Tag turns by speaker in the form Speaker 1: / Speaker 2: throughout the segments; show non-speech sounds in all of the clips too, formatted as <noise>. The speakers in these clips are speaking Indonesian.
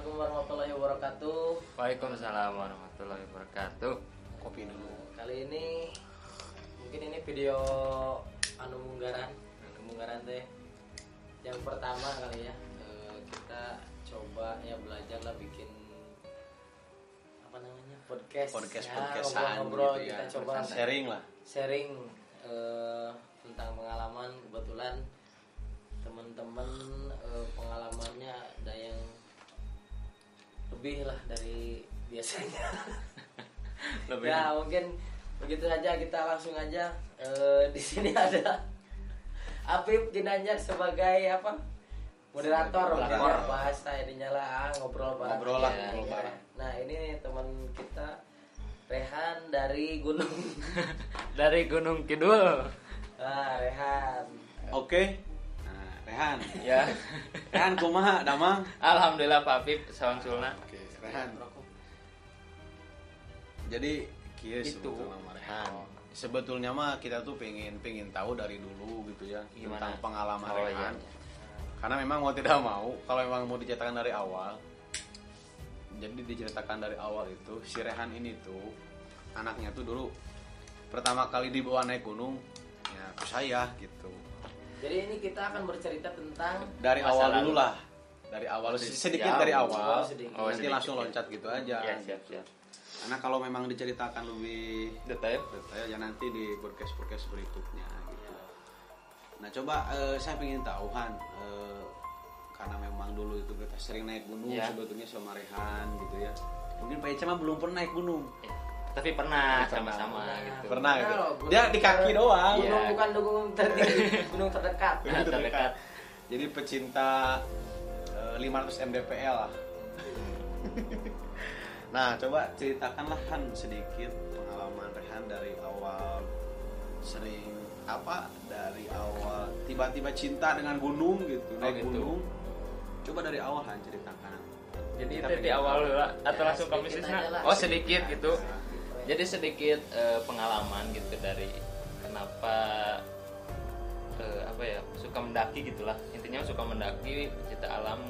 Speaker 1: Assalamualaikum warahmatullahi wabarakatuh.
Speaker 2: Waalaikumsalam warahmatullahi wabarakatuh.
Speaker 3: Kopi dulu.
Speaker 1: Kali ini mungkin ini video anu munggaran, anu munggaran teh yang pertama kali ya. Eh, kita coba ya belajar lah bikin apa namanya podcast.
Speaker 3: Podcast
Speaker 1: Ya,
Speaker 3: podcastan
Speaker 1: ngobrol-ngobrol
Speaker 3: gitu ya.
Speaker 1: kita coba
Speaker 3: Sharing lah.
Speaker 1: sharing eh, tentang pengalaman kebetulan teman-teman eh, pengalamannya ada yang lebih lah dari biasanya <laughs>
Speaker 2: Lebih
Speaker 1: ya mungkin begitu saja kita langsung aja Eh, di sini <laughs> ada Apip Ginanjar sebagai apa moderator
Speaker 2: Moderator.
Speaker 1: mungkin ya, bahasa ininya lah ah, ngobrol bareng
Speaker 3: Ngobrol lah,
Speaker 1: Ya,
Speaker 3: ngobrol
Speaker 1: ya. nah ini teman kita Rehan dari Gunung <laughs>
Speaker 2: dari Gunung Kidul.
Speaker 1: ah Rehan
Speaker 3: Oke. Nah, Rehan.
Speaker 2: Ya. <laughs>
Speaker 3: Rehan kumaha damang?
Speaker 2: Alhamdulillah Pak Apip salam sulna.
Speaker 3: Oke, Rehan. Jadi kieu
Speaker 2: Itu.
Speaker 3: sebetulnya Rehan. Sebetulnya mah kita tuh pengen pengen tahu dari dulu gitu ya
Speaker 2: Gimana?
Speaker 3: tentang pengalaman
Speaker 2: Oh,
Speaker 3: Rehan.
Speaker 2: iya.
Speaker 3: Karena memang mau tidak mau, kalau memang mau diceritakan dari awal, jadi diceritakan dari awal itu si Rehan ini tuh anaknya tuh dulu pertama kali dibawa naik gunung ya ke saya gitu.
Speaker 1: Jadi ini kita akan bercerita tentang
Speaker 3: Dari awal
Speaker 2: lalu.
Speaker 3: dulu lah. Dari awal
Speaker 2: Sedikit
Speaker 3: sedikit
Speaker 2: jauh.
Speaker 3: dari awal.
Speaker 1: Sedikit.
Speaker 2: Oh,
Speaker 3: nanti
Speaker 2: sedikit,
Speaker 3: langsung
Speaker 2: ya.
Speaker 3: loncat gitu aja.
Speaker 2: Ya, siap, siap.
Speaker 3: Karena kalau memang diceritakan lebih
Speaker 2: Detail.
Speaker 3: detail ya nanti di podcast podcast berikutnya gitu. Nah coba eh, saya ingin tahu Han eh, karena memang dulu itu kita sering naik gunung
Speaker 2: Ya.
Speaker 3: sebetulnya sama Rehan gitu ya. Mungkin Pak Ica mah belum pernah naik gunung.
Speaker 2: Eh, Tapi pernah
Speaker 3: Pernah.
Speaker 2: sama-sama gitu.
Speaker 3: Pernah gitu.
Speaker 1: gunung
Speaker 3: Dia di kaki
Speaker 1: ter-
Speaker 3: doang.
Speaker 2: Iya.
Speaker 1: gunung bukan gunung tertinggi <laughs> gunung terdekat
Speaker 2: Nah, terdekat.
Speaker 3: Jadi pecinta eh, 500 mdpl lah. <laughs> nah, coba ceritakanlah Han sedikit pengalaman Rehan dari awal sering apa dari awal tiba-tiba cinta dengan gunung gitu,
Speaker 2: Oh,
Speaker 3: naik
Speaker 2: gitu.
Speaker 3: gunung. Coba dari awal Han ceritakan.
Speaker 2: Jadi
Speaker 3: Kita
Speaker 2: itu di awal dulu atau
Speaker 1: Ya,
Speaker 2: langsung ke
Speaker 1: lah.
Speaker 2: Oh sedikit gitu.
Speaker 3: Nah,
Speaker 2: Jadi sedikit eh, pengalaman gitu dari kenapa eh, apa ya suka mendaki gitulah. Intinya suka mendaki pecinta alam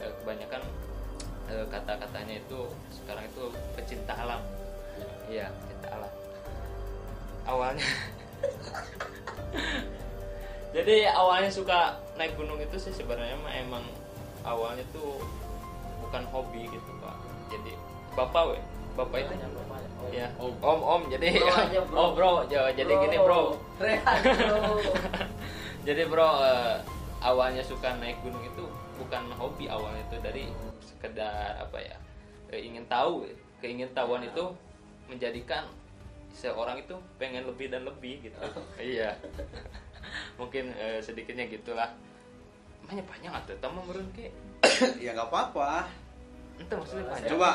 Speaker 2: eh, kebanyakan eh, kata-katanya itu sekarang itu pecinta alam. Iya pecinta alam. Awalnya <laughs> jadi awalnya suka naik gunung itu sih sebenarnya emang awalnya tuh bukan hobi gitu pak. Jadi bapak we bapak itu.
Speaker 1: Oh,
Speaker 2: ya
Speaker 3: Om.
Speaker 2: om om. Jadi
Speaker 1: Bro aja, <laughs> bro.
Speaker 2: oh bro. Ja- jadi gini bro.
Speaker 1: Bro. <laughs>
Speaker 2: Jadi bro eh, awalnya suka naik gunung itu bukan hobi awalnya itu. Dari sekedar apa ya ingin tahu keingintahuan itu menjadikan seorang itu pengen lebih dan lebih gitu. <laughs> Iya. Mungkin eh, sedikitnya gitulah. Banyak banyak atau? Tamu merun ke
Speaker 3: ya nggak apa-apa.
Speaker 2: Itu maksudnya banyak
Speaker 3: Coba.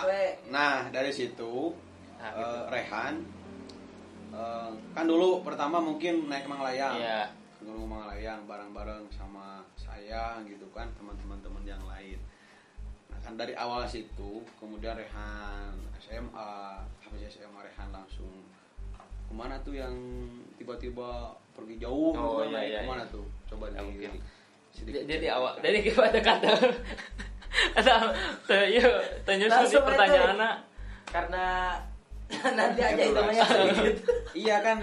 Speaker 3: Nah, dari situ
Speaker 2: Nah,
Speaker 3: eh,
Speaker 2: gitu.
Speaker 3: Rehan eh, kan dulu pertama mungkin naik Manglayang.
Speaker 2: iya
Speaker 3: Gunung Manglayang bareng-bareng sama saya gitu kan teman-teman teman yang lain. Nah kan dari awal situ kemudian Rehan SMA habis SMA Rehan langsung ke mana tuh yang tiba-tiba pergi jauh
Speaker 2: Oh,
Speaker 3: gitu,
Speaker 2: iya, iya,
Speaker 3: ke mana
Speaker 2: iya.
Speaker 3: tuh coba
Speaker 2: Ya,
Speaker 3: di
Speaker 2: mungkin.
Speaker 3: sedikit
Speaker 2: jadi awal dari gimana <laughs> kata ada te- iya tanya
Speaker 1: Langsung
Speaker 2: di pertanyaan
Speaker 1: karena <laughs> nanti aja
Speaker 3: Ya,
Speaker 1: itu banyak sedikit
Speaker 3: iya kan.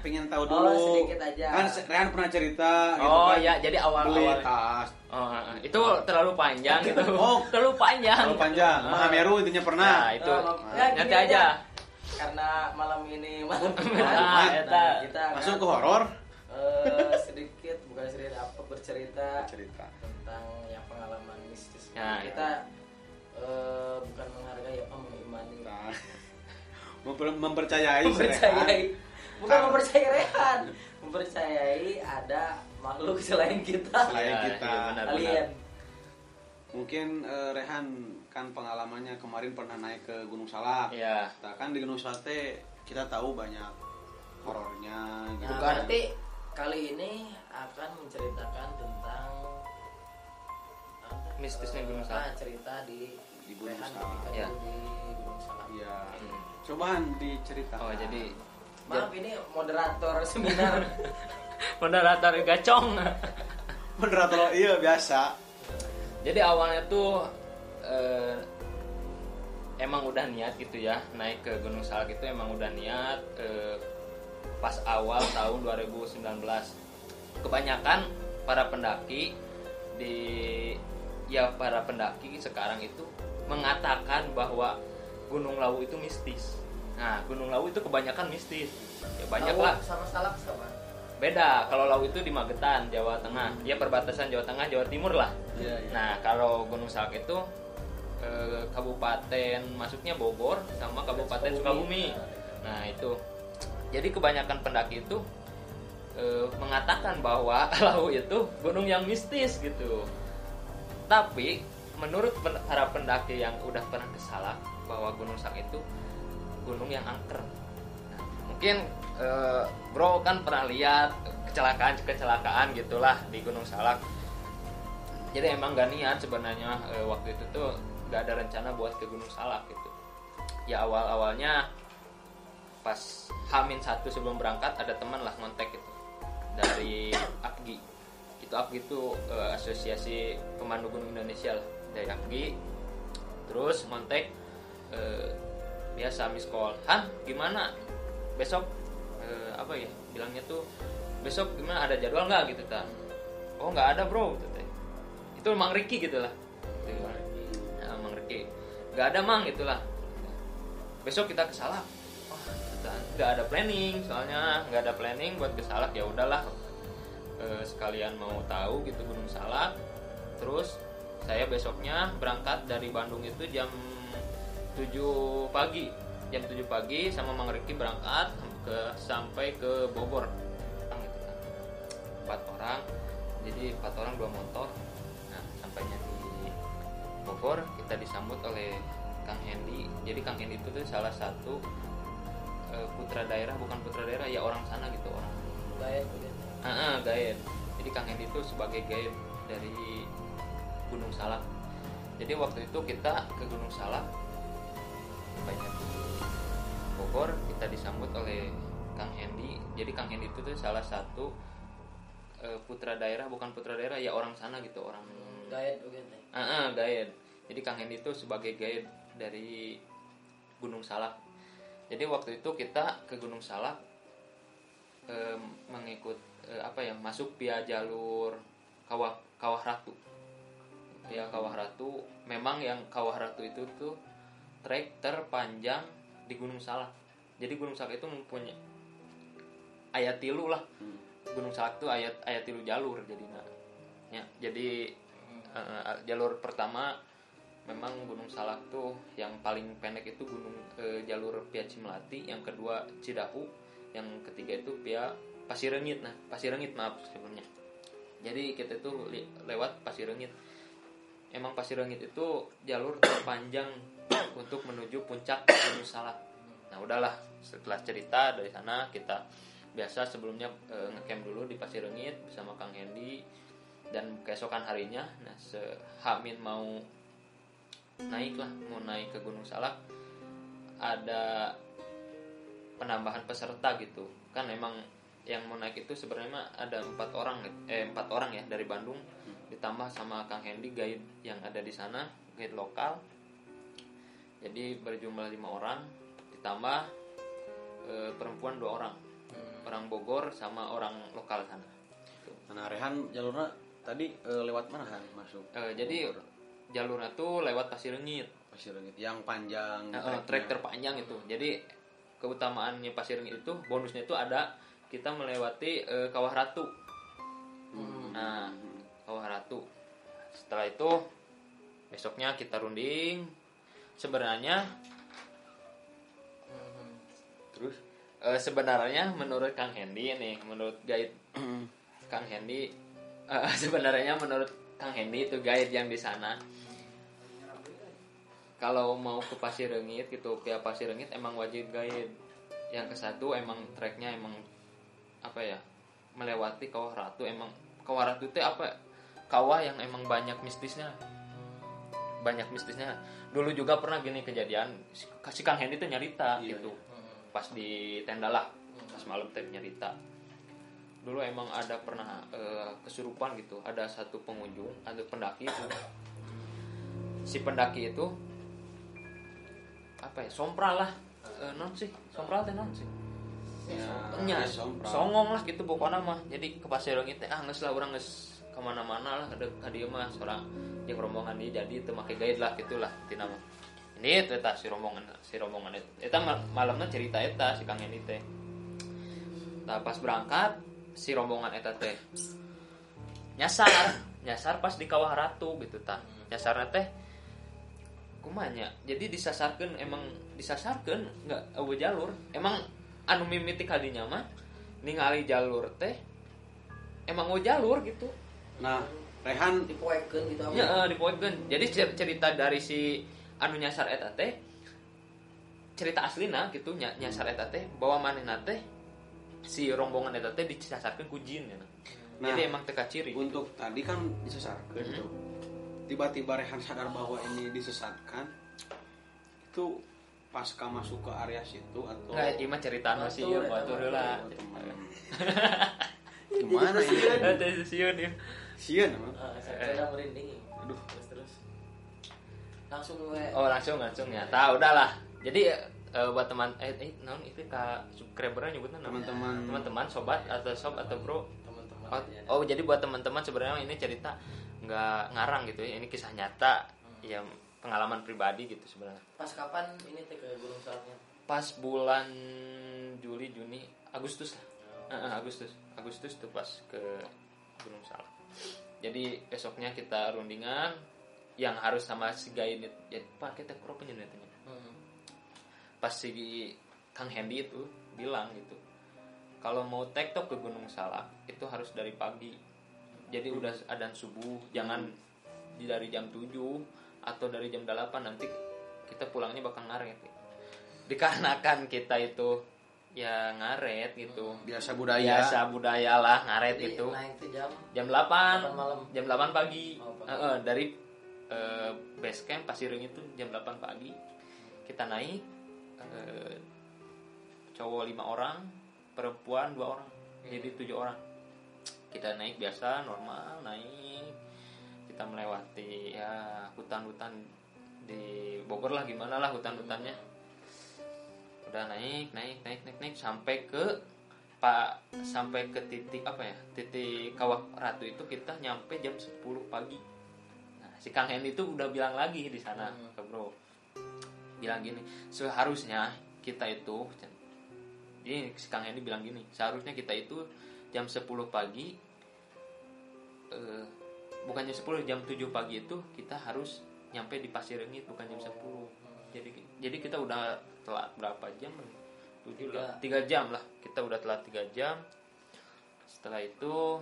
Speaker 3: Pengen tahu
Speaker 1: Oh,
Speaker 3: dulu.
Speaker 1: sedikit aja.
Speaker 3: kan Rehan pernah cerita gitu
Speaker 2: oh
Speaker 3: kan,
Speaker 2: ya jadi awal
Speaker 3: beli
Speaker 2: awal
Speaker 3: tas.
Speaker 2: Oh itu terlalu panjang gitu. <laughs>
Speaker 3: Oh.
Speaker 2: terlalu panjang.
Speaker 3: Terlalu panjang.
Speaker 2: Ah.
Speaker 3: Mahameru intinya pernah.
Speaker 2: Nah itu.
Speaker 1: Oh, ya,
Speaker 2: nanti
Speaker 1: gini
Speaker 2: aja.
Speaker 1: karena malam ini malam <laughs>
Speaker 2: Ah,
Speaker 1: Jumat,
Speaker 2: eta.
Speaker 1: nah, kita akan,
Speaker 3: masuk ke horor
Speaker 1: eh, sedikit bukan sedikit apa bercerita.
Speaker 3: Cerita
Speaker 1: tentang yang pengalaman mistis
Speaker 2: Ya,
Speaker 1: kita eh, bukan menghargai apa mengimani
Speaker 3: Nah, <laughs> memper- mempercayai
Speaker 1: mempercayai
Speaker 3: Rehan.
Speaker 1: bukan
Speaker 3: Kan-
Speaker 1: mempercayai Rehan mempercayai ada makhluk selain kita
Speaker 3: Selain
Speaker 2: Ya,
Speaker 3: kita.
Speaker 2: iya, benar,
Speaker 1: alien
Speaker 2: benar.
Speaker 3: Mungkin eh, Rehan kan pengalamannya kemarin pernah naik ke Gunung Salak.
Speaker 2: Iya.
Speaker 3: Nah, kan di Gunung Salak kita tahu banyak horornya gitu.
Speaker 1: Nah,
Speaker 3: kan.
Speaker 1: berarti kali ini akan menceritakan tentang
Speaker 2: Mistisnya Gunung Salak.
Speaker 1: ah, cerita di
Speaker 3: Di Gunung Salak.
Speaker 2: Ya.
Speaker 1: di Gunung Salak.
Speaker 3: Iya.
Speaker 2: Hmm.
Speaker 3: Cobaan diceritakan.
Speaker 2: oh jadi
Speaker 1: Maaf ini moderator seminar. <laughs>
Speaker 2: moderator gacong <laughs>
Speaker 3: moderator iya biasa.
Speaker 2: jadi awalnya tuh eh, emang udah niat gitu ya naik ke Gunung Salak itu emang udah niat eh, pas awal tahun 2019 kebanyakan para pendaki di ya para pendaki sekarang itu mengatakan bahwa Gunung Lawu itu mistis. Nah Gunung Lawu itu kebanyakan mistis. Ya banyak
Speaker 1: Lawu
Speaker 2: lah.
Speaker 1: sama salak sama?
Speaker 2: Beda. Kalau Lawu itu di Magetan Jawa Tengah. Ya perbatasan Jawa Tengah Jawa Timur lah.
Speaker 3: Iya, iya.
Speaker 2: Nah, kalau Gunung Salak itu eh, kabupaten masuknya Bogor sama kabupaten Sukabumi. Nah, itu. Jadi kebanyakan pendaki itu eh, mengatakan bahwa <laughs> Lawu itu gunung yang mistis gitu. Tapi menurut para pendaki yang udah pernah ke Salak bahwa Gunung Salak itu gunung yang angker. Nah, mungkin eh, Bro kan pernah lihat kecelakaan-kecelakaan gitulah di Gunung Salak. Jadi emang gak niat sebenarnya eh, waktu itu tuh gak ada rencana buat ke Gunung Salak gitu. Ya awal awalnya pas Hamin satu sebelum berangkat ada teman lah ngontek gitu dari APGI itu APGI itu eh, asosiasi pemandu gunung Indonesia lah dari APGI terus ngontek eh, biasa miss call Han gimana? Besok eh, apa ya bilangnya tuh besok gimana ada jadwal nggak? Gitu kan oh nggak ada bro gitu teh. Itu Mang Riki gitu lah. Gitu. Ya, Mang Riki. Nggak ada Mang itulah besok kita ke Salak. Wah kita nggak ada planning soalnya nggak ada planning buat ke Salak ya udahlah Eh, sekalian mau tahu gitu Gunung Salak. Terus saya besoknya berangkat dari Bandung itu jam 7 pagi. Jam 7 pagi sama Mang Riki berangkat ke sampai ke Bogor. Gitu kan. empat orang. Jadi empat orang dua motor. Nah sampainya di Bogor kita disambut oleh Kang Hendy jadi Kang Hendy itu tuh salah satu eh, putra daerah bukan putra daerah ya orang sana gitu orang Ah, ah, guide. Jadi Kang Hendy itu sebagai guide dari Gunung Salak. Jadi waktu itu kita ke Gunung Salak banyak Bogor kita disambut oleh Kang Hendy. Jadi Kang Hendy itu tuh salah satu eh, putra daerah bukan putra daerah ya orang sana gitu orang
Speaker 1: begitu.
Speaker 2: Ah, guide. Jadi Kang Hendy itu sebagai guide dari Gunung Salak. Jadi waktu itu kita ke Gunung Salak em, mengikut eh, apa ya masuk via jalur kawah kawah ratu. Ya kawah ratu. Memang yang kawah ratu itu tuh trek terpanjang di Gunung Salak. Jadi Gunung Salak itu mempunyai ayat tilu lah. Gunung Salak tuh ayat ayat tilu jalur jadi ya jadi eh, jalur pertama memang Gunung Salak tuh yang paling pendek itu gunung eh, jalur Pia Cimelati yang kedua Cidahu yang ketiga itu Pia Pasirengit nah Pasirengit maaf sebelumnya. Jadi kita li- lewat Pasirengit emang Pasirengit itu jalur terpanjang <coughs> untuk menuju puncak Gunung Salak. Nah udahlah setelah cerita dari sana kita biasa sebelumnya eh, ngecamp dulu di Pasirengit bersama Kang Hendy dan keesokan harinya. Nah sehamin mau naik lah mau naik ke Gunung Salak ada penambahan peserta gitu. Kan emang yang mau naik itu sebenarnya ada empat orang eh empat orang ya dari Bandung. Ditambah sama Kang Hendy guide yang ada di sana guide lokal. Jadi berjumlah lima orang ditambah eh, perempuan dua orang. Orang Bogor sama orang lokal sana.
Speaker 3: Nah, Rehan jalurnya tadi eh, lewat mana Han masuk?
Speaker 2: Eh, jadi jalurnya tuh lewat Pasirengit
Speaker 3: Pasir Rengit yang panjang
Speaker 2: eh, trek terpanjang itu. Jadi keutamaannya Pasir Rengit itu bonusnya itu ada kita melewati eh, Kawah Ratu. Nah, Kawah Ratu. Setelah itu besoknya kita runding. Sebenarnya terus eh, sebenarnya menurut Kang Hendy nih, menurut guide <clears throat> Kang Hendy eh, <laughs> sebenarnya menurut Kang Hendy itu guide yang di sana kalau mau ke Pasir Rengit gitu pihak Pasir Rengit emang wajib guide yang ke satu emang treknya emang apa ya melewati kawah ratu. Emang kawah ratu itu apa kawah yang emang banyak mistisnya. Banyak mistisnya. Dulu juga pernah gini kejadian si si Kang Hendy tuh nyarita
Speaker 3: Iya,
Speaker 2: gitu. pas di tenda lah pas malam teh nyarita. Dulu emang ada pernah eh, kesurupan gitu. Ada satu pengunjung ada pendaki itu. Si pendaki itu apa ya sompral lah. Eh, non sih? Sompral teh non sih?
Speaker 3: Ya,
Speaker 2: nya
Speaker 3: ya, sompral.
Speaker 2: songong lah gitu pokoknya mah. Jadi ke pasir itu ah nges lah orang nges ke mana-mana lah ada dia mah seorang yang rombongan dia jadi itu make guide lah gitulah tina mah. Ini itu eta si rombongan si rombongan itu eta mal- malamnya cerita eta si kang ini teh. Nah pas berangkat si rombongan eta teh nyasar nyasar pas di kawah ratu gitu tah nyasarnya teh kumanya jadi disasarkan emang disasarkan nggak jalur. Emang anu mimiti kadinya mah ningali jalur teh emang mau jalur gitu
Speaker 3: Nah, Rehan
Speaker 1: dipoekeun gitu
Speaker 2: ya eh, dipoekeun. jadi cer- cerita dari si anu nyasar eta teh cerita aslina gitu nya- nyasar eta teh bahwa manehna teh si rombongan eta teh disasarkeun ku jin ya.
Speaker 3: Nah,
Speaker 2: jadi emang teka ciri
Speaker 3: untuk tadi kan disesatkan
Speaker 2: Mhm.
Speaker 3: tuh. Tiba-tiba Rehan sadar bahwa ini disesatkan. Itu pasca masuk ke area situ atau
Speaker 2: Nggak, ieu mah cerita anu sih <laughs> ya.
Speaker 3: Oh, teman. Gimana ini?
Speaker 2: Sieun ieu.
Speaker 3: Sian emang.
Speaker 1: Ah, saya merinding.
Speaker 3: Aduh.
Speaker 1: Terus terus. Langsung we.
Speaker 2: Oh langsung langsung ya. Tahu udahlah. Jadi eh, buat teman eh, eh non itu kak subscribernya nyebutnya namanya
Speaker 3: Teman-teman.
Speaker 2: teman-teman sobat atau sob atau bro
Speaker 1: teman-teman
Speaker 2: oh,
Speaker 1: aja.
Speaker 2: oh, jadi buat teman-teman sebenarnya ini cerita nggak ngarang gitu ya ini kisah nyata ya pengalaman pribadi gitu sebenarnya.
Speaker 1: Pas kapan ini ke Gunung Salaknya?
Speaker 2: pas bulan Juli Juni Agustus lah. Eh, eh, Agustus. Agustus tuh pas ke Gunung Salak. Jadi besoknya kita rundingan yang harus sama si guide ya pak kita pro penyedotannya
Speaker 1: Hmm.
Speaker 2: pas si Kang Hendy itu bilang gitu kalau mau tektok ke Gunung Salak itu harus dari pagi. Jadi udah adan subuh jangan di dari jam 7 atau dari jam 8 nanti kita pulangnya bakal ngaret gitu. dikarenakan kita itu ya ngaret gitu
Speaker 3: Biasa budaya.
Speaker 2: biasa budaya lah ngaret
Speaker 1: Jadi
Speaker 2: itu
Speaker 1: naik tuh jam
Speaker 2: jam 8
Speaker 1: 8 malam.
Speaker 2: jam 8 pagi
Speaker 1: Oh, pagi.
Speaker 2: Eh, eh, dari eh, base camp Pasireng itu jam 8 pagi kita naik eh, cowok lima orang perempuan dua orang jadi tujuh orang kita naik biasa normal naik kita melewati ya hutan-hutan di Bogor lah gimana lah hutan-hutannya. Udah naik naik naik naik naik sampai ke pak sampai ke titik apa ya titik kawah ratu itu kita nyampe jam 10 pagi. Nah si Kang Hendy itu udah bilang lagi di sana
Speaker 1: Hmm.
Speaker 2: ke bro. Bilang gini seharusnya kita itu ini si Kang Hendy bilang gini seharusnya kita itu jam 10 pagi eh, bukan jam 10 jam 7 pagi itu kita harus nyampe di Pasir Rengit bukan jam 10 jadi jadi kita udah telat berapa jam? Lah. Tiga jam lah. Kita udah telat tiga jam. Setelah itu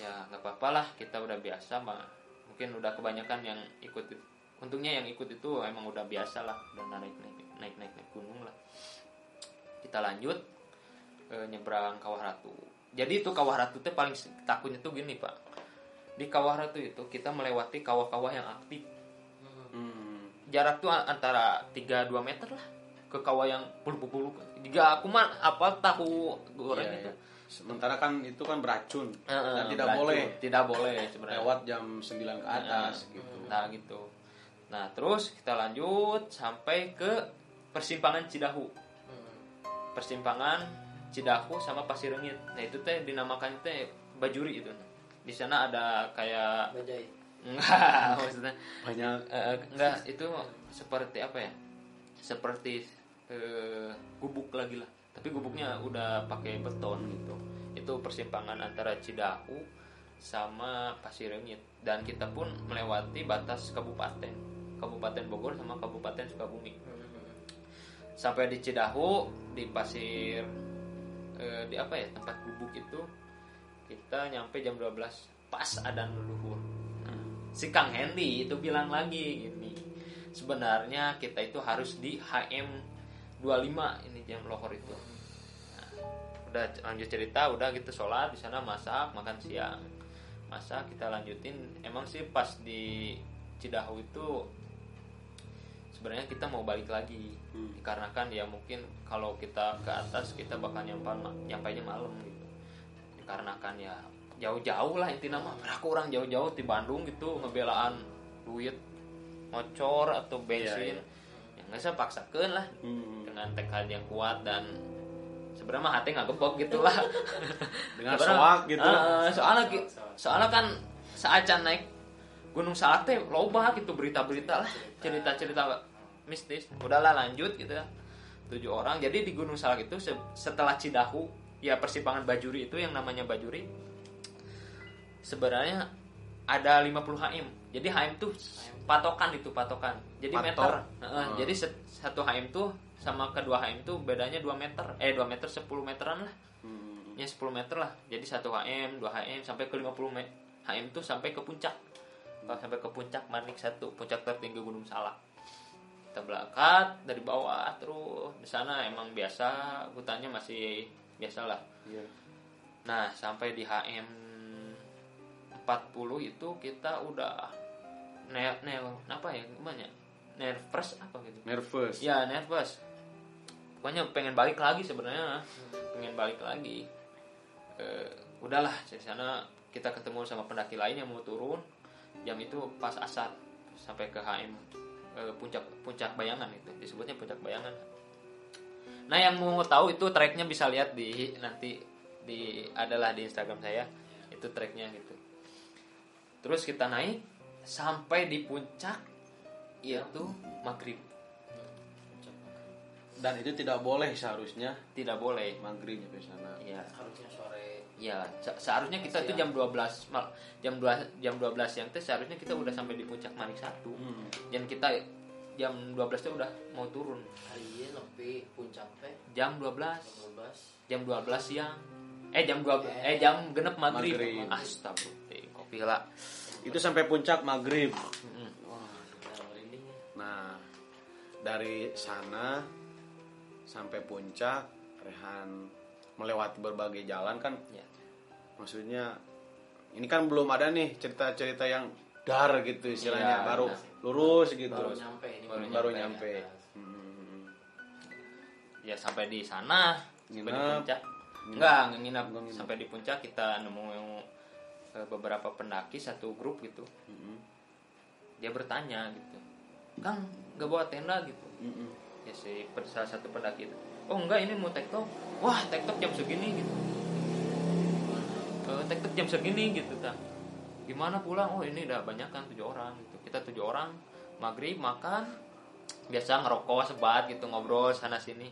Speaker 2: ya nggak apa-apa lah. Kita udah biasa mah mungkin udah kebanyakan yang ikut untungnya yang ikut itu emang udah biasa lah. Udah naik naik naik naik, naik gunung lah. Kita lanjut eh, nyebrang kawah ratu. Jadi itu kawah ratu teh paling takutnya tuh gini pak di kawah ratu itu kita melewati kawah-kawah yang aktif.
Speaker 3: Hmm.
Speaker 2: jarak tuh antara 3-2 meter lah ke kawah yang puluh-puluh jika aku mah apa tahu goreng
Speaker 3: Iya,
Speaker 2: itu.
Speaker 3: iya. Sementara kan itu kan beracun
Speaker 2: Eh, eh,
Speaker 3: dan tidak
Speaker 2: beracun.
Speaker 3: boleh.
Speaker 2: Tidak boleh sebenarnya.
Speaker 3: Lewat jam 9 ke atas gitu.
Speaker 2: nah gitu. Nah terus kita lanjut sampai ke persimpangan Cidahu. Persimpangan Cidahu sama Pasir Rengit. Nah itu teh dinamakan teh Bajuri itu di sana ada kayak
Speaker 1: Bajai.
Speaker 2: enggak <laughs> maksudnya.
Speaker 3: Banyak.
Speaker 2: Eh, enggak itu seperti apa ya? Seperti eh, gubuk lagi lah. Tapi gubuknya udah pakai beton gitu. Itu persimpangan antara Cidahu sama Pasirengit dan kita pun melewati batas kabupaten. Kabupaten Bogor sama kabupaten Sukabumi. Sampai di Cidahu di pasir eh, di apa ya tempat gubuk itu kita nyampe jam 12 pas adan leluhur nah, si Kang Hendy itu bilang lagi gini sebenarnya kita itu harus di HM 25 ini jam lohor itu. Nah, udah lanjut cerita udah gitu sholat di sana masak makan siang. Masak kita lanjutin. Emang sih pas di Cidahu itu sebenarnya kita mau balik lagi.
Speaker 3: Hmm.
Speaker 2: dikarenakan ya mungkin kalau kita ke atas kita bakal nyampe nyampainya malam gitu dikarenakan ya jauh-jauh lah intinya mah. Aku orang jauh-jauh di Bandung gitu ngebelaan duit ngocor atau bensin.
Speaker 3: Iya,
Speaker 2: ya nggak saya paksakan lah.
Speaker 3: Hmm.
Speaker 2: dengan tekad yang kuat dan sebenarnya mah hati nggak gebok gitu lah. <laughs>
Speaker 3: Dengan soak gitu.
Speaker 2: eh, soalnya soalnya kan seacan naik Gunung Salak teh loba gitu berita-berita lah cerita-cerita mistis. Udahlah lanjut gitu ya. Tujuh orang. Jadi di Gunung Salak itu se- setelah Cidahu ya persimpangan Bajuri itu yang namanya Bajuri sebenarnya ada 50 HM jadi HM tuh patokan itu patokan. Jadi
Speaker 3: Patok.
Speaker 2: meter Heeh,
Speaker 3: Hmm.
Speaker 2: jadi satu HM tuh sama kedua HM tuh bedanya 2 meter. Eh 2 meter 10 meteran lah.
Speaker 3: Hmm.
Speaker 2: ya 10 meter lah. Jadi 1 HM 2 HM sampai ke 50 me- HM tuh sampai ke puncak. Kalau sampai ke puncak Manik satu puncak tertinggi Gunung Salak. Kita berangkat dari bawah terus. Di sana emang biasa hutannya masih biasa lah
Speaker 3: Iya.
Speaker 2: nah sampai di HM 40 itu kita udah ne ne apa ya gimana ya? nervous apa gitu?
Speaker 3: Nervous.
Speaker 2: ya nervous. Pokoknya pengen balik lagi sebenarnya. Pengen balik lagi. Eh, udahlah dari sana kita ketemu sama pendaki lain yang mau turun. Jam itu pas asar sampai ke HM puncak puncak bayangan itu. Disebutnya puncak bayangan nah yang mau tahu itu treknya bisa lihat di nanti di adalah di Instagram saya. Itu treknya gitu. Terus kita naik sampai di puncak yaitu maghrib.
Speaker 3: Dan itu tidak boleh seharusnya
Speaker 2: tidak boleh.
Speaker 3: maghrib nyampe sana.
Speaker 2: ya
Speaker 1: harusnya sore.
Speaker 2: Ya se- seharusnya kita itu jam 12 mal jam 2 jam 12 siang teh seharusnya kita udah sampai di puncak manik satu.
Speaker 3: Hmm.
Speaker 2: dan kita jam 12 teh udah mau turun.
Speaker 1: Hari ini lebih puncak teh
Speaker 2: jam 12
Speaker 1: jam 12
Speaker 2: jam 12 siang. Eh jam 12 eh jam genep maghrib,
Speaker 3: Maghrib.
Speaker 2: astagfirullah kopi lah.
Speaker 3: Itu sampai puncak maghrib.
Speaker 1: Nah.
Speaker 3: Nah, dari sana sampai puncak, Rehan melewati berbagai jalan kan.
Speaker 2: ya
Speaker 3: Maksudnya ini kan belum ada nih cerita-cerita yang dar gitu istilahnya,
Speaker 2: Iya,
Speaker 3: baru
Speaker 2: iya.
Speaker 3: Lurus gitu.
Speaker 1: baru nyampe ini
Speaker 2: Baru
Speaker 3: Baru
Speaker 1: di
Speaker 3: nyampe.
Speaker 1: atas.
Speaker 3: Hmm.
Speaker 2: ya sampai di sana sampai di
Speaker 3: Nginep.
Speaker 2: puncak
Speaker 3: Nginep.
Speaker 2: enggak nggak nginep
Speaker 3: Nggak nginep.
Speaker 2: sampai di puncak kita nemu eh, beberapa pendaki satu grup gitu dia bertanya gitu kang nggak bawa tenda gitu ya si salah satu pendaki itu oh enggak ini mau tektok wah tektok jam segini gitu Eh, tektok jam segini gitu ta gimana pulang oh ini udah banyak kan tujuh orang gitu. Kita tujuh orang maghrib makan biasa ngerokok sebat gitu ngobrol sana sini.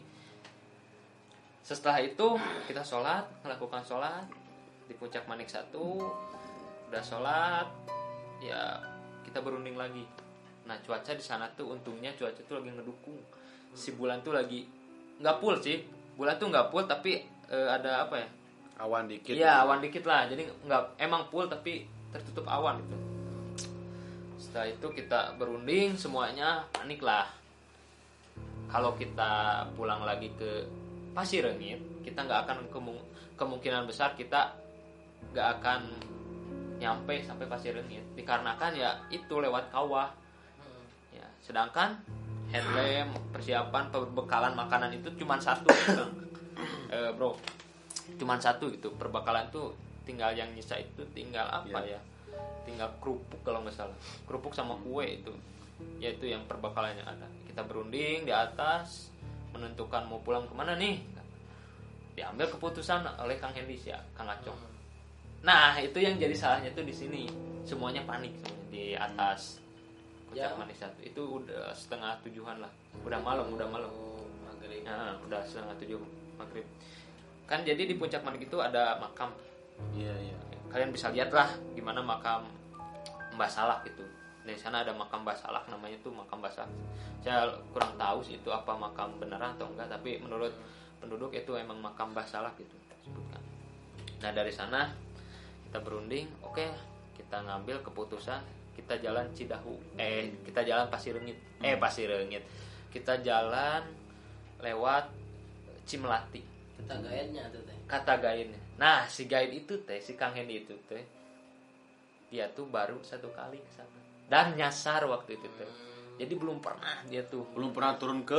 Speaker 2: Setelah itu kita sholat melakukan sholat di puncak manik satu. Udah sholat ya kita berunding lagi. Nah cuaca di sana tuh untungnya cuaca tuh lagi ngedukung. Si bulan tuh lagi nggak full sih. Bulan tuh nggak full tapi eh, ada apa ya?
Speaker 3: Awan dikit.
Speaker 2: Iya awan dikit lah. Jadi nggak emang full tapi tertutup awan gitu setelah itu kita berunding semuanya panik lah kalau kita pulang lagi ke Pasirengit kita nggak akan kemu- kemungkinan besar kita nggak akan nyampe sampai Pasirengit dikarenakan ya itu lewat kawah.
Speaker 1: Hmm.
Speaker 2: ya sedangkan handlem persiapan perbekalan makanan itu cuma satu <coughs> Bang. Eh, bro cuma satu gitu. Perbekalan tuh tinggal yang nyisa itu tinggal apa ya? Tinggal kerupuk kalau nggak salah. Kerupuk sama kue itu. Yaitu yang perbekalannya ada. Kita berunding di atas menentukan mau pulang ke mana nih? Diambil keputusan oleh Kang Hendi ya Kang Acong. Nah itu yang jadi salahnya tuh di sini. Semuanya panik semuanya di atas. Puncak
Speaker 1: Ya.
Speaker 2: manis satu. Itu udah setengah tujuhan lah. Udah malam udah malam.
Speaker 1: Maghrib.
Speaker 2: Nah, udah setengah tujuh maghrib. Kan jadi di puncak manik itu ada makam.
Speaker 3: Iya, iya.
Speaker 2: Kalian bisa lihat lah gimana makam Mbah Salak itu. Di sana ada makam Mbah Salak namanya tuh makam Mbah Salak. Saya kurang tahu sih itu apa makam beneran atau enggak, tapi menurut penduduk itu emang makam Mbah Salak gitu disebutkan. Nah, dari sana kita berunding, oke, kita ngambil keputusan kita jalan Cidahu. Eh, kita jalan Pasirengit. Eh, Pasirengit. Kita jalan lewat Cimelati
Speaker 1: kita gaetnya tuh teh
Speaker 2: kata guide nah si guide itu teh si Kang Hendy itu teh dia tuh baru satu kali ke sana. Dan nyasar waktu itu teh. Jadi belum pernah dia tuh
Speaker 3: Belum pernah turun ke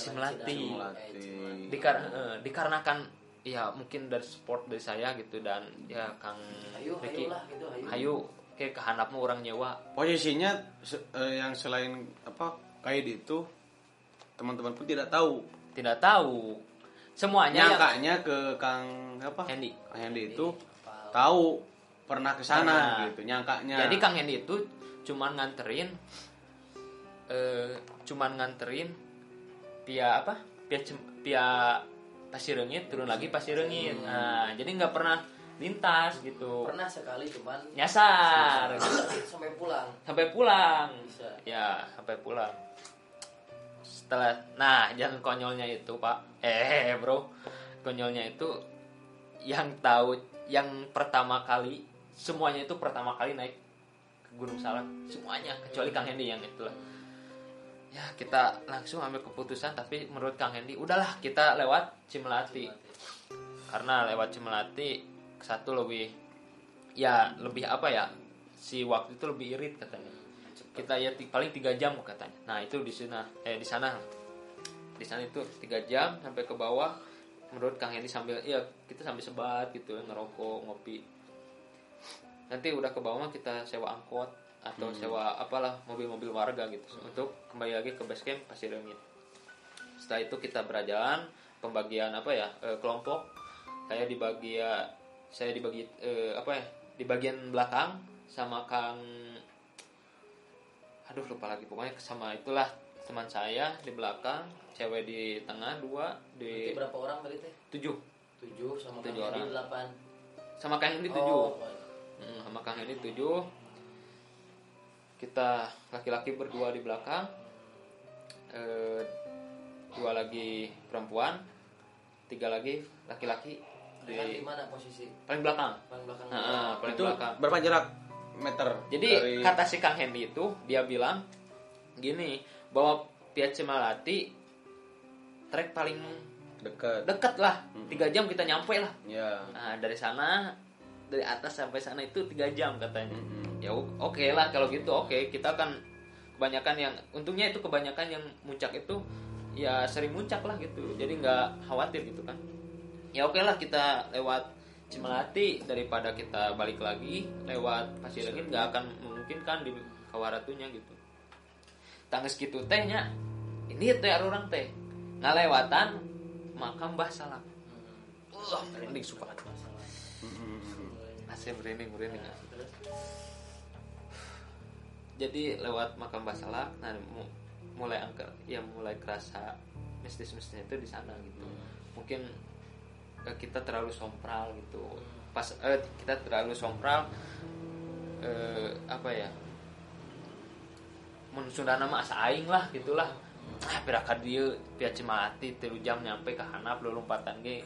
Speaker 2: Cimelati.
Speaker 1: Eh.
Speaker 3: Cimelati.
Speaker 2: Dikar eh, dikarenakan ya mungkin dari support dari saya gitu dan ya Kang
Speaker 1: ayo
Speaker 2: Ricky
Speaker 1: ayo lah gitu ayo
Speaker 2: hayu kayak kehanap mah orang nyewa.
Speaker 3: Posisinya se- eh, yang selain apa kayak itu teman-teman pun tidak tahu.
Speaker 2: Tidak tahu semuanya. Yang
Speaker 3: nyangkanya ke Kang apa?
Speaker 2: Hendy.
Speaker 3: Kang Hendy itu tahu pernah ke sana gitu nyangkanya.
Speaker 2: Jadi Kang Hendy itu cuman nganterin eh cuman nganterin via apa? Via Cem- via pasir rengit turun lagi pasir rengit nah jadi nggak pernah lintas gitu.
Speaker 1: Pernah sekali cuman
Speaker 2: nyasar.
Speaker 1: Sampai pulang.
Speaker 2: Sampai pulang.
Speaker 1: Bisa.
Speaker 2: Ya sampai pulang setelah nah yang konyolnya itu pak. Eh bro. Konyolnya itu yang tahu yang pertama kali semuanya itu pertama kali naik ke Gunung Salak. Semuanya kecuali Kang Hendy yang itulah ya kita langsung ambil keputusan tapi menurut Kang Hendy udahlah kita lewat Cimelati. Karena lewat Cimelati satu lebih ya lebih apa ya si waktu itu lebih irit katanya kita ya paling tiga jam katanya. Nah itu di sana eh di sana. Di sana itu tiga jam sampai ke bawah. Menurut Kang Hendy sambil ya kita sambil sebat gitu ngerokok ngopi. Nanti udah ke bawah kita sewa angkot atau sewa apalah mobil-mobil warga gitu. Untuk kembali lagi ke base camp Pasir Rengit setelah itu kita berjalan pembagian apa ya eh, kelompok. Saya di bagian saya dibagi eh, apa ya di bagian belakang sama Kang aduh lupa lagi. Pokoknya sama itulah teman saya di belakang cewek di tengah dua
Speaker 1: Berarti
Speaker 2: di
Speaker 1: berapa orang tadi teh?
Speaker 2: Tujuh.
Speaker 1: Tujuh sama
Speaker 2: Tujuh
Speaker 1: Kang
Speaker 2: orang.
Speaker 1: delapan.
Speaker 2: Sama Kang Hendy tujuh.
Speaker 1: oh,
Speaker 2: Hmm, sama Kang Hendy tujuh. Kita laki-laki berdua di belakang eh, dua lagi perempuan tiga lagi laki-laki
Speaker 1: di mana posisi?
Speaker 2: Paling belakang.
Speaker 1: Paling belakang.
Speaker 2: Nah, paling
Speaker 3: itu
Speaker 2: belakang.
Speaker 3: berapa jarak meter
Speaker 2: Jadi
Speaker 3: dari
Speaker 2: kata si Kang Hendy itu dia bilang gini bahwa Pia Cimalati trek paling
Speaker 3: dekat
Speaker 2: dekat lah. Tiga jam kita nyampe lah.
Speaker 3: ya
Speaker 2: Nah dari sana dari atas sampai sana itu tiga jam katanya.
Speaker 3: Mm-mm.
Speaker 2: Ya oke lah kalau gitu oke. Kita kan kebanyakan yang untungnya itu kebanyakan yang muncak itu ya sering muncak lah gitu. Jadi nggak khawatir gitu kan. Ya oke lah kita lewat Cimelati daripada kita balik lagi lewat Pasir Rengit nggak akan memungkinkan di Kawaratunya gitu. Tangis gitu tehnya ini teh orang teh. Ngalewatan makam Mbah Salak. Wah merinding suka asli merinding merinding. Jadi lewat makam Mbah Salak nah mu- mulai angker ya mulai kerasa mistis-mistisnya itu di sana gitu. Mungkin eh, kita terlalu sompral gitu. Pas eh, kita terlalu sompral eh, apa ya mun Sunda nama asa aing lah gitulah. Ah pirakan dia pia cemati tilu jam nyampe ke hanap lu lompatan ge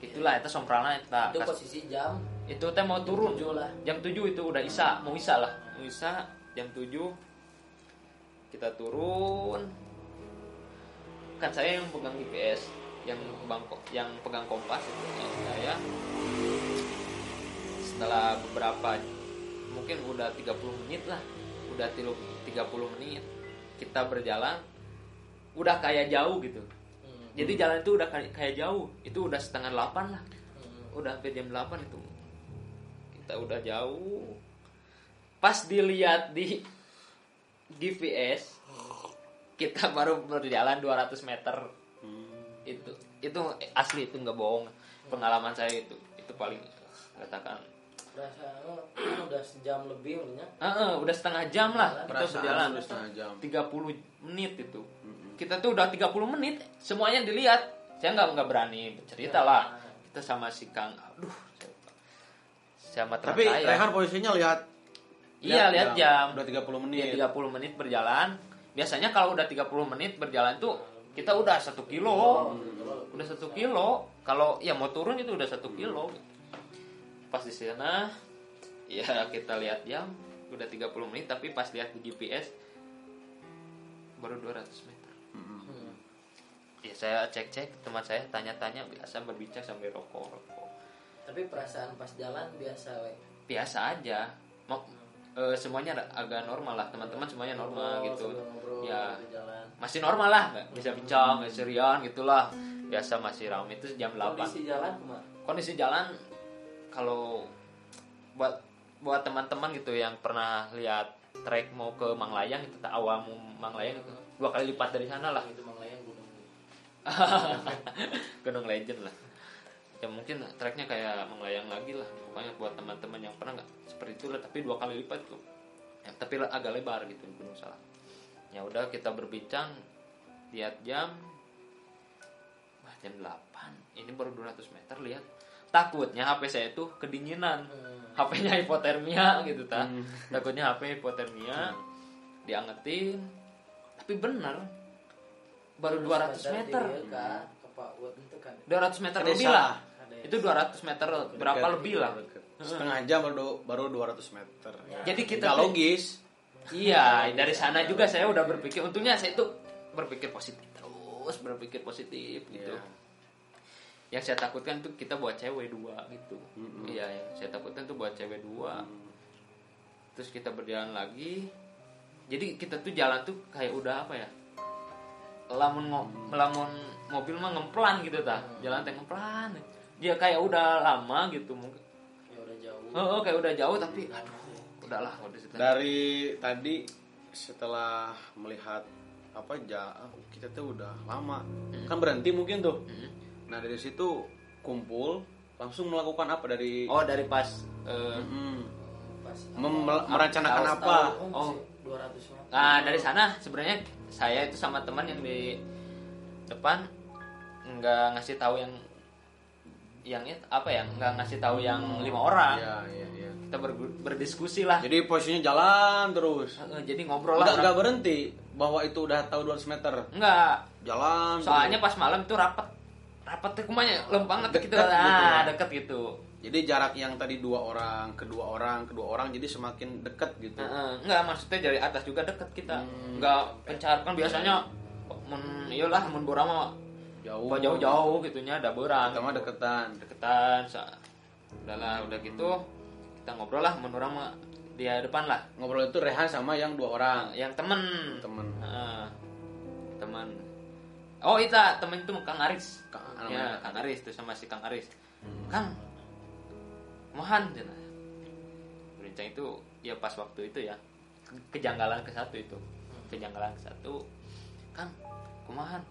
Speaker 2: itulah itu sompralna eta
Speaker 1: itu posisi jam
Speaker 2: itu teh mau turun jam 7 itu udah isa mau isa lah mau isa jam 7 kita turun kan saya yang pegang GPS yang bangko yang pegang kompas itu ya, saya setelah beberapa mungkin udah 30 menit lah udah tilu 30 menit kita berjalan udah kayak jauh gitu.
Speaker 1: Hmm.
Speaker 2: jadi jalan itu udah kayak kayak jauh itu udah setengah delapan lah.
Speaker 1: Hmm.
Speaker 2: udah sampai jam 8 itu. Kita udah jauh. Pas dilihat di GPS kita baru berjalan 200 meter itu itu asli itu nggak bohong. Pengalaman saya itu itu paling katakan.
Speaker 1: Perasaan udah sejam lebih udah
Speaker 2: Ah, ah, udah setengah jam lah kita
Speaker 3: Perasaan
Speaker 2: berjalan.
Speaker 3: udah setengah jam.
Speaker 2: 30 menit itu. Kita tuh udah 30 menit semuanya dilihat. Saya nggak nggak berani bercerita lah. Kita sama si Kang aduh saya- sama
Speaker 3: tapi
Speaker 2: saya.
Speaker 3: Rehan posisinya lihat.
Speaker 2: Iya lihat jam.
Speaker 3: udah 30 menit.
Speaker 2: Dia 30 menit berjalan. Biasanya kalau udah 30 menit berjalan tuh kita udah satu kilo. Udah satu kilo. Kalau ya mau turun itu udah satu kilo. Pas di sana ya kita lihat jam. Udah 30 menit tapi pas lihat di GPS baru 200 meter.
Speaker 1: Hmm.
Speaker 2: ya saya cek-cek teman saya tanya-tanya biasa berbicara sambil rokok rokok
Speaker 1: tapi perasaan pas jalan biasa we?
Speaker 2: Biasa aja. Mau eh, semuanya agak normal lah. Teman-teman semuanya normal
Speaker 1: Ngobrol,
Speaker 2: gitu.
Speaker 1: ngobrol
Speaker 2: ya masih normal lah. Nggak bisa bincang nggak serian gitulah. Biasa masih ramai itu jam 8
Speaker 1: kondisi jalan ke mana
Speaker 2: kondisi jalan kalau buat buat teman-teman gitu yang pernah lihat trek mau ke Manglayang itu tak awal mau Manglayang itu dua kali lipat dari sana lah.
Speaker 1: Itu Manglayang gunung <laughs>
Speaker 2: Gunung Legend lah. Ya mungkin treknya kayak Manglayang lagi lah. Pokoknya buat teman-teman itu lah tapi dua kali lipat tuh. Ya, tapi agak lebar gitu Gunung Salak ya udah kita berbincang lihat jam. Wah jam 8 ini baru 200 meter lihat. Takutnya HP saya itu kedinginan.
Speaker 1: Hmm.
Speaker 2: HP-nya hipotermia gitu ta takutnya HP hipotermia diangetin. Tapi bener. Baru 200 meter
Speaker 1: kan?
Speaker 2: 200 meter
Speaker 3: Ke
Speaker 2: lebih lah. itu 200 meter berapa lebih lah.
Speaker 3: Setengah jam baru baru 200 meter.
Speaker 2: Jadi kita
Speaker 3: Nggak
Speaker 2: tuh-
Speaker 3: logis.
Speaker 2: Iya dari sana juga saya udah berpikir. Untungnya saya itu berpikir positif terus berpikir positif gitu.
Speaker 3: Iya.
Speaker 2: yang saya takutkan tuh kita buat cewek dua gitu. Iya yang saya takutkan tuh buat cewek dua.
Speaker 3: Hmm.
Speaker 2: terus kita berjalan lagi. Jadi kita tuh jalan tuh kayak udah apa ya? Lamun ngo- lamun mobil mah ngemplan gitu ta jalan teh ngemplan. Dia kayak udah lama gitu mungkin
Speaker 1: ya
Speaker 2: oh, oh, kayak udah jauh tapi aduh udahlah udah situ.
Speaker 3: Dari tadi setelah melihat apa ja ah, kita tuh udah lama. Kan berhenti mungkin tuh.
Speaker 2: Mm.
Speaker 3: nah dari situ kumpul langsung melakukan apa? Dari
Speaker 2: oh dari pas eh,
Speaker 3: Mm.
Speaker 1: pas
Speaker 3: Mem- merancanakan
Speaker 2: Tahu-
Speaker 3: apa?
Speaker 2: Oh.
Speaker 1: oh 200 meter
Speaker 2: Nah dari sana sebenarnya saya itu sama teman yang di depan nggak ngasih tahu yang yang itu apa ya nggak ngasih tahu yang lima orang.
Speaker 3: Iya, iya, iya.
Speaker 2: kita ber- berdiskusi lah.
Speaker 3: Jadi posisinya jalan terus.
Speaker 2: Jadi ngobrol lah
Speaker 3: nggak
Speaker 2: orang-
Speaker 3: nggak berhenti bahwa itu udah tahu 200 meter.
Speaker 2: Nggak.
Speaker 3: Jalan
Speaker 2: soalnya pas malam itu rapat rapat tuh kumanya lempang banget gitu.
Speaker 3: Deket gitu
Speaker 2: ah
Speaker 3: ya.
Speaker 2: deket gitu.
Speaker 3: Jadi jarak yang tadi dua orang kedua orang kedua orang jadi semakin dekat gitu.
Speaker 2: Heeh, nggak maksudnya dari atas juga deket kita.
Speaker 3: Hmm.
Speaker 2: nggak pencar kan biasanya mun iyalah mun borang mah
Speaker 3: jauh.
Speaker 2: Jauh jauh gitunya ada borang
Speaker 3: kita mah deketan.
Speaker 2: Deketan sa- udahlah udah gitu kita ngobrol lah menurut orang mah dia depan lah.
Speaker 3: Ngobrol itu Rehan sama yang dua orang.
Speaker 2: Yang temen.
Speaker 3: Temen.
Speaker 2: Heeh. teman oh itu temen itu Kang Aris.
Speaker 3: Kang-
Speaker 2: ya. Kang Aris tuh sama si Kang Aris. Kang mohan cina berbincang itu ya pas waktu itu ya ke- kejanggalan ke satu itu. Kejanggalan ke satu. Kang kumahan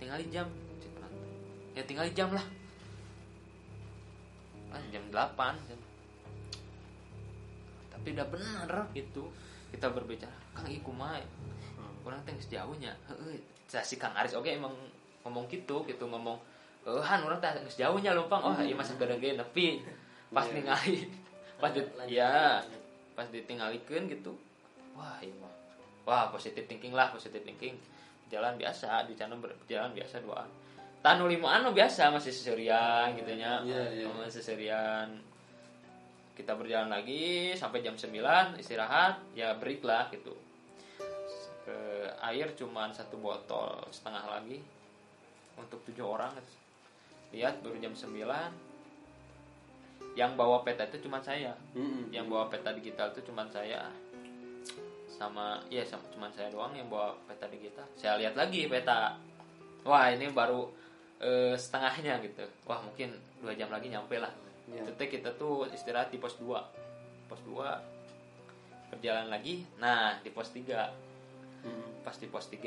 Speaker 2: tinggal jam. Ya tinggal jam lah. Kan jam 8 cina. tapi udah bener gitu kita berbicara Kang iku mah orang teh geus jauhnya heeh Cah, si Kang Aris. Oke emang ngomong gitu gitu ngomong eh han orang teh geus jauhnya lumpang oh iya masih gede nepi pas
Speaker 3: Iya.
Speaker 2: ningali pas di, ya pas ditinggalikeun gitu. Wah iya. Mah wah positive thinking lah positive thinking jalan biasa di sana berjalan biasa doaan tanu limaan biasa masih seserian gitu nya
Speaker 3: Iya, iya.
Speaker 2: masih seserian. Kita berjalan lagi sampai jam 9 istirahat ya break lah gitu. Ke air cuman satu botol setengah lagi. Untuk tujuh orang lihat baru jam 9 yang bawa peta itu cuma saya.
Speaker 3: Mm-mm.
Speaker 2: yang bawa peta digital itu cuma saya sama ya sama cuma saya doang yang bawa peta digital saya lihat lagi peta. Wah ini baru eh, setengahnya gitu. Wah mungkin dua jam lagi nyampe lah.
Speaker 3: Iya.
Speaker 2: itu kita tuh istirahat di pos 2 pos 2 berjalan lagi. Nah di pos 3
Speaker 3: Mm-mm.
Speaker 2: pas di pos 3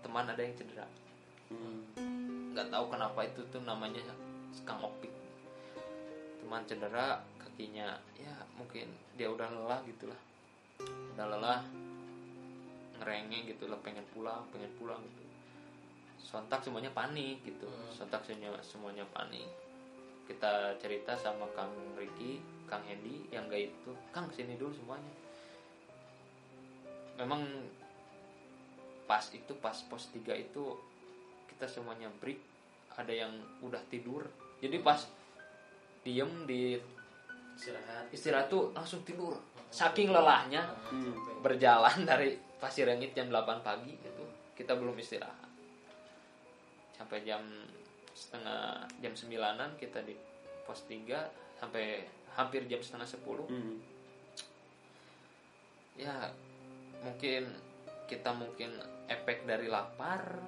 Speaker 2: teman ada yang cedera.
Speaker 3: Mm.
Speaker 2: nggak tahu kenapa itu tuh namanya Kang Opik. Teman cedera kakinya ya mungkin dia udah lelah gitulah. Udah lelah ngerengek gitu lah pengen pulang pengen pulang gitu. Sontak semuanya panik gitu. Sontak semuanya semuanya panik. Kita cerita sama Kang Ricky Kang Hendy yang gaib itu. Kang sini dulu semuanya. Memang pas itu pas pos 3 itu kita semuanya break. Ada yang udah tidur. Jadi pas diem di
Speaker 1: istirahat
Speaker 2: istirahat tuh langsung tidur saking lelahnya
Speaker 3: Hmm.
Speaker 2: berjalan dari Pasir Rengit jam 8 pagi itu kita belum istirahat sampai jam setengah jam 9an kita di pos 3 sampai hampir jam setengah 10
Speaker 3: Mm.
Speaker 2: ya mungkin kita mungkin efek dari lapar